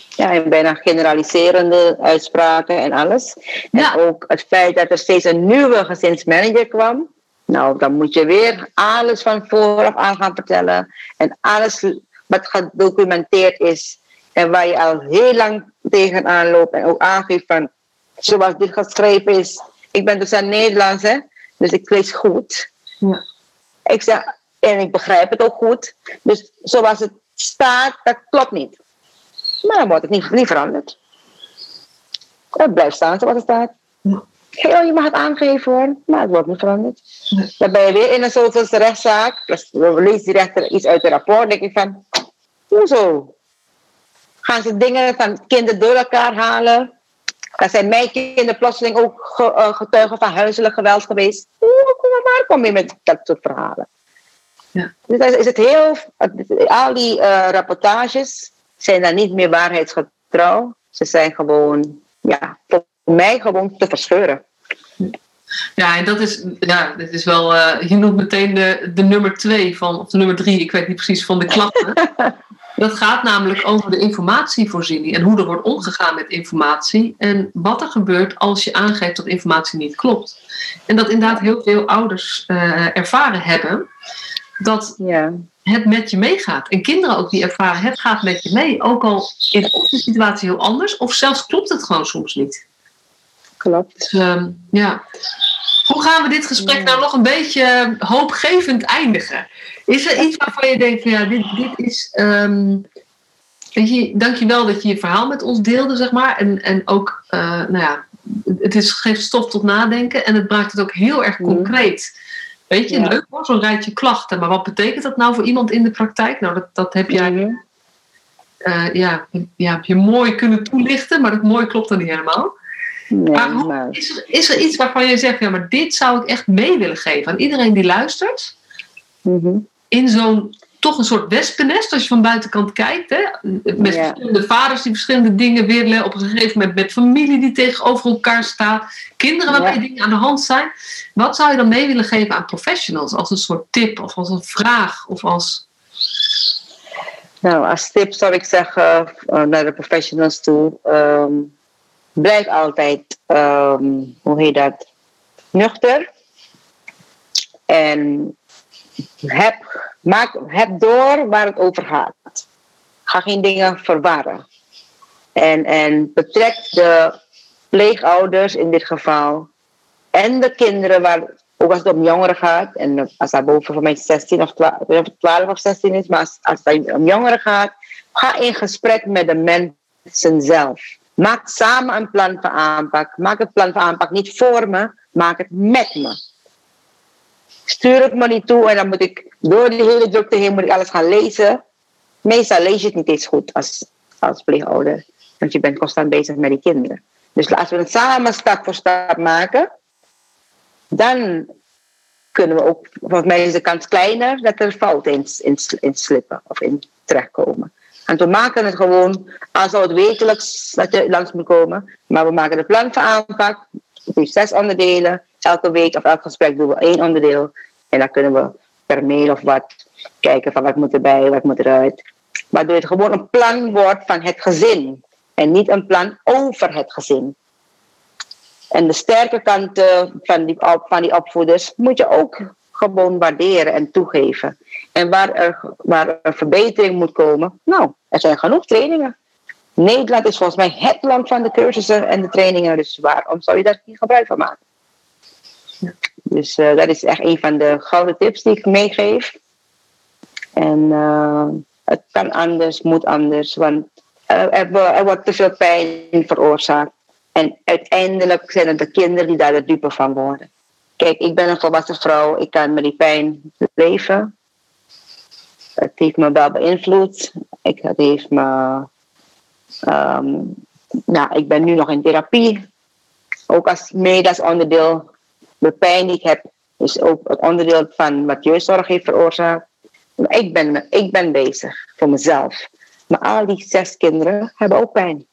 Ja, en bijna generaliserende uitspraken en alles. En ook het feit dat er steeds een nieuwe gezinsmanager kwam. Nou, dan moet je weer alles van vooraf aan gaan vertellen. En alles wat gedocumenteerd is en waar je al heel lang tegenaan loopt en ook aangeeft van zoals dit geschreven is, ik ben dus aan Nederlands, hè? dus ik lees goed. Ja. Ik zeg, en ik begrijp het ook goed. Dus zoals het staat, dat klopt niet. Maar dan wordt het niet, niet veranderd. Het blijft staan zoals het staat. Ja. je mag het aangeven hoor, maar het wordt niet veranderd. Dan ben je weer in een zoveelste rechtszaak. Dus leest die rechter iets uit het rapport. denk ik van, hoezo? Gaan ze dingen van kinderen door elkaar halen? Dan zijn mijn kinderen plotseling ook eh, getuigen van huiselijk geweld geweest. Waar kom je met dat soort verhalen? Ja. Dus dan is het heel, al die uh, rapportages zijn dan niet meer waarheidsgetrouw. Ze zijn gewoon, ja, voor mij gewoon te verscheuren. Ja, en dat is, ja, dit is wel, uh, je noemt meteen de, de nummer twee van, of de nummer drie, ik weet niet precies, van de klachten. (laughs) Dat gaat namelijk over de informatievoorziening en hoe er wordt omgegaan met informatie en wat er gebeurt als je aangeeft dat informatie niet klopt. En dat inderdaad heel veel ouders uh, ervaren hebben dat ja. het met je meegaat. En kinderen ook die ervaren het gaat met je mee, ook al is de situatie heel anders of zelfs klopt het gewoon soms niet. Klopt. Dus, uh, ja. Hoe gaan we dit gesprek nou nog een beetje hoopgevend eindigen? Is er iets waarvan je denkt, van, ja, dit, dit is. Um, weet je, dankjewel dat je je verhaal met ons deelde, zeg maar. En, en ook, uh, nou ja, het is, geeft stof tot nadenken en het maakt het ook heel erg mhm. concreet. Weet je, leuk hoor, zo'n rijtje klachten. Maar wat betekent dat nou voor iemand in de praktijk? Nou, dat, dat heb jij uh, ja, ja, heb je mooi kunnen toelichten, maar dat mooi klopt dan niet helemaal. Maar is, er, is er iets waarvan je zegt, ja, maar dit zou ik echt mee willen geven aan iedereen die luistert? Mm in zo'n toch een soort wespennest als je van buitenkant kijkt. Hè? Met verschillende vaders die verschillende dingen willen. Op een gegeven moment met familie die tegenover elkaar staat. Kinderen waarbij dingen aan de hand zijn. Wat zou je dan mee willen geven aan professionals? Als een soort tip of als een vraag of als... Nou, als tip zou ik zeggen uh, naar de professionals toe. Um, blijf altijd, ehm, hoe heet dat, nuchter. En heb, maak, heb door waar het over gaat. Ga geen dingen verwarren. En, en betrek de pleegouders in dit geval. En de kinderen, waar, ook als het om jongeren gaat. En als dat boven voor mij 16 of 12, 12 of 16 is. Maar als, als om jongeren gaat. Ga in gesprek met de mensen zelf. Maak samen een plan van aanpak. Maak het plan van aanpak niet voor me. Maak het met me. Stuur het me niet toe en dan moet ik door die hele drukte heen moet ik alles gaan lezen. Meestal lees je het niet eens goed als, als pleegouder. Want je bent constant bezig met die kinderen. Dus als we het samen stap voor stap maken, dan kunnen we ook, volgens mij is de kans kleiner dat er fouten in, in, in slippen of in terechtkomen. En we maken het gewoon, als het wekelijks dat je langs moet komen, maar we maken het plan van aanpak. Het heeft zes onderdelen. Elke week of elk gesprek doen we één onderdeel. En dan kunnen we per mail of wat kijken van wat moet erbij, wat moet eruit. Waardoor het gewoon een plan wordt van het gezin. En niet een plan over het gezin. En de sterke kanten van die, van die opvoeders moet je ook gewoon waarderen en toegeven. En waar er, waar er verbetering moet komen, nou, er zijn genoeg trainingen. Nederland is volgens mij het land van de cursussen en de trainingen, dus waarom zou je daar niet gebruik van maken? Dus uh, dat is echt een van de gouden tips die ik meegeef. En uh, het kan anders, moet anders, want er, er, wordt te veel pijn veroorzaakt. En uiteindelijk zijn het de kinderen die daar de dupe van worden. Kijk, ik ben een volwassen vrouw, ik kan met die pijn leven. Het heeft me wel beïnvloed. Ik, het heeft me. Um, nou, ik ben nu nog in therapie. Ook als mede onderdeel. De pijn die ik heb, is ook het onderdeel van wat jeugdzorg heeft veroorzaakt. Maar ik ben, ik ben bezig voor mezelf. Maar al die zes kinderen hebben ook pijn.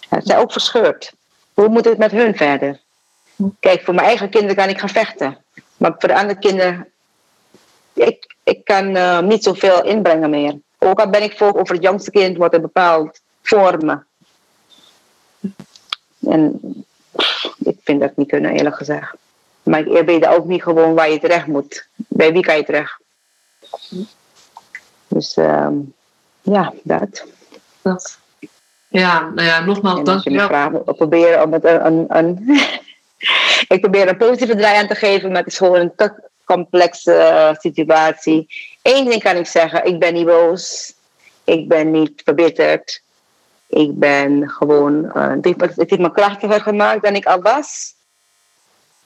Ze zijn ook verscheurd. Hoe moet het met hun verder? Kijk, voor mijn eigen kinderen kan ik gaan vechten. Maar voor de andere kinderen, ik, ik kan uh, niet zoveel inbrengen meer. Ook al ben ik voor over het jongste kind, wordt er bepaald voor me. En ik vind dat niet kunnen, eerlijk gezegd. Maar ik eerbied ook niet gewoon waar je terecht moet. Bij wie kan je terecht? Dus um, ja, dat. dat. Ja, nou ja, nogmaals, dank je wel. Proberen om het een, een, (laughs) ik probeer een positieve draai aan te geven, maar het is gewoon een te complexe uh, situatie. Eén ding kan ik zeggen, ik ben niet boos. Ik ben niet verbitterd. Ik ben gewoon, uh, het, heeft, me krachtiger gemaakt dan ik al was.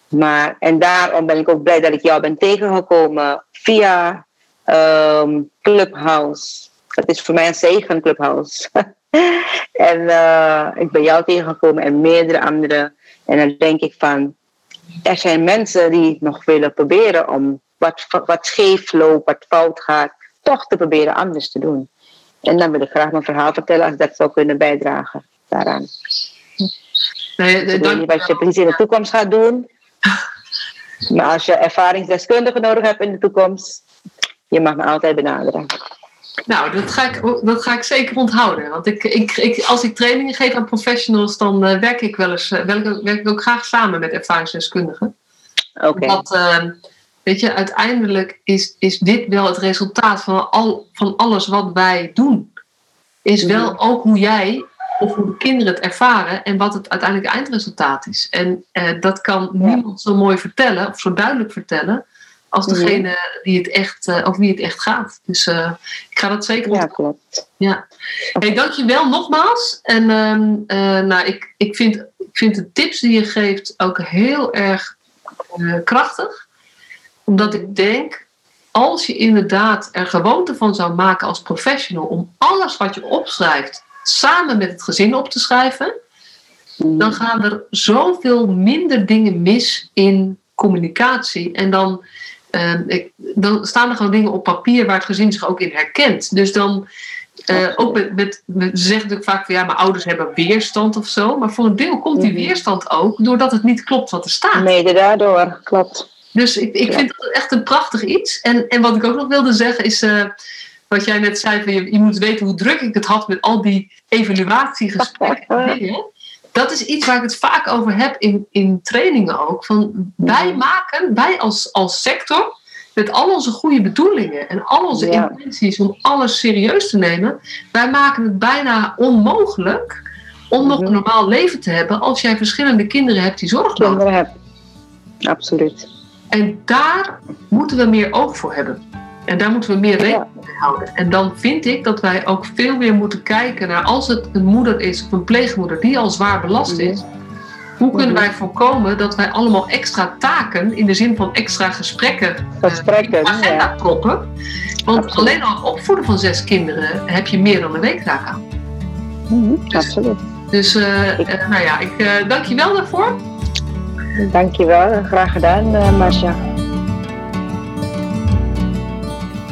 Maar, en daarom ben ik ook blij dat ik jou ben tegengekomen via um, Clubhouse. Het is voor mij een zegen, Clubhouse. (laughs) en uh, ik ben jou tegengekomen en meerdere anderen. En dan denk ik van, er zijn mensen die nog willen proberen om wat, wat scheef loopt, wat fout gaat, toch te proberen anders te doen. En dan wil ik graag mijn verhaal vertellen als dat zou kunnen bijdragen daaraan. Nee, ik weet niet wat je precies in de toekomst gaat doen. Maar als je ervaringsdeskundige nodig hebt in de toekomst, je mag me altijd benaderen. Nou, dat ga ik, dat ga ik zeker onthouden. Want ik, ik, ik als ik trainingen geef aan professionals, dan uh, werk ik wel eens, uh, werk, werk, ik ook graag samen met ervaringsdeskundigen. Oké. Okay. Want, uh, weet je, uiteindelijk is, is dit wel het resultaat van, al, van alles wat wij doen. Is wel mhm. ook hoe jij of hoe de kinderen het ervaren en wat het uiteindelijk eindresultaat is. En eh, dat kan niemand zo mooi vertellen of zo duidelijk vertellen als mhm. degene die het echt, uh, over wie het echt gaat. Dus uh, ik ga dat zeker Ja, klopt. Ja. Hey, dank je wel nogmaals. En uh, nou, ik, ik, vind, ik vind de tips die je geeft ook heel erg krachtig. Omdat ik denk, als je inderdaad er gewoonte van zou maken als professional om alles wat je opschrijft samen met het gezin op te schrijven, mhm. dan gaan er zoveel minder dingen mis in communicatie. En dan Ehm, ik, dan staan er gewoon dingen op papier waar het gezin zich ook in herkent. Dus dan, uh, ook met, met, met, ze zeggen natuurlijk vaak van ja, mijn ouders hebben weerstand of zo. Maar voor een deel komt die mhm. weerstand ook doordat het niet klopt wat er staat. Mede daardoor, klopt. Dus ik, ik vind het echt een prachtig iets. En, en wat ik ook nog wilde zeggen is, uh, wat jij net zei, van je, je moet weten hoe druk ik het had met al die evaluatiegesprekken. (laughs) dat is iets waar ik het vaak over heb in, in trainingen ook. Van wij Mhm. maken, wij als, als sector, met al onze goede bedoelingen en al onze Ja. intenties om alles serieus te nemen, wij maken het bijna onmogelijk om nog Mhm. een normaal leven te hebben als jij verschillende kinderen hebt die zorg nodig hebben. Kinderen heb. Absoluut. En daar moeten we meer oog voor hebben. En daar moeten we meer rekening mee houden. En dan vind ik dat wij ook veel meer moeten kijken naar als het een moeder is of een pleegmoeder die al zwaar belast Mhm. is. Hoe kunnen Mhm. wij voorkomen dat wij allemaal extra taken in de zin van extra gesprekken eh, Gesprekken, de agenda ja. proppen? Want Absoluut. alleen al het opvoeden van zes kinderen heb je meer dan een week taak aan. Mhm, Absoluut. Dus eh, eh, nou ja, ik dank je wel daarvoor. Dankjewel. Graag gedaan, Marcia.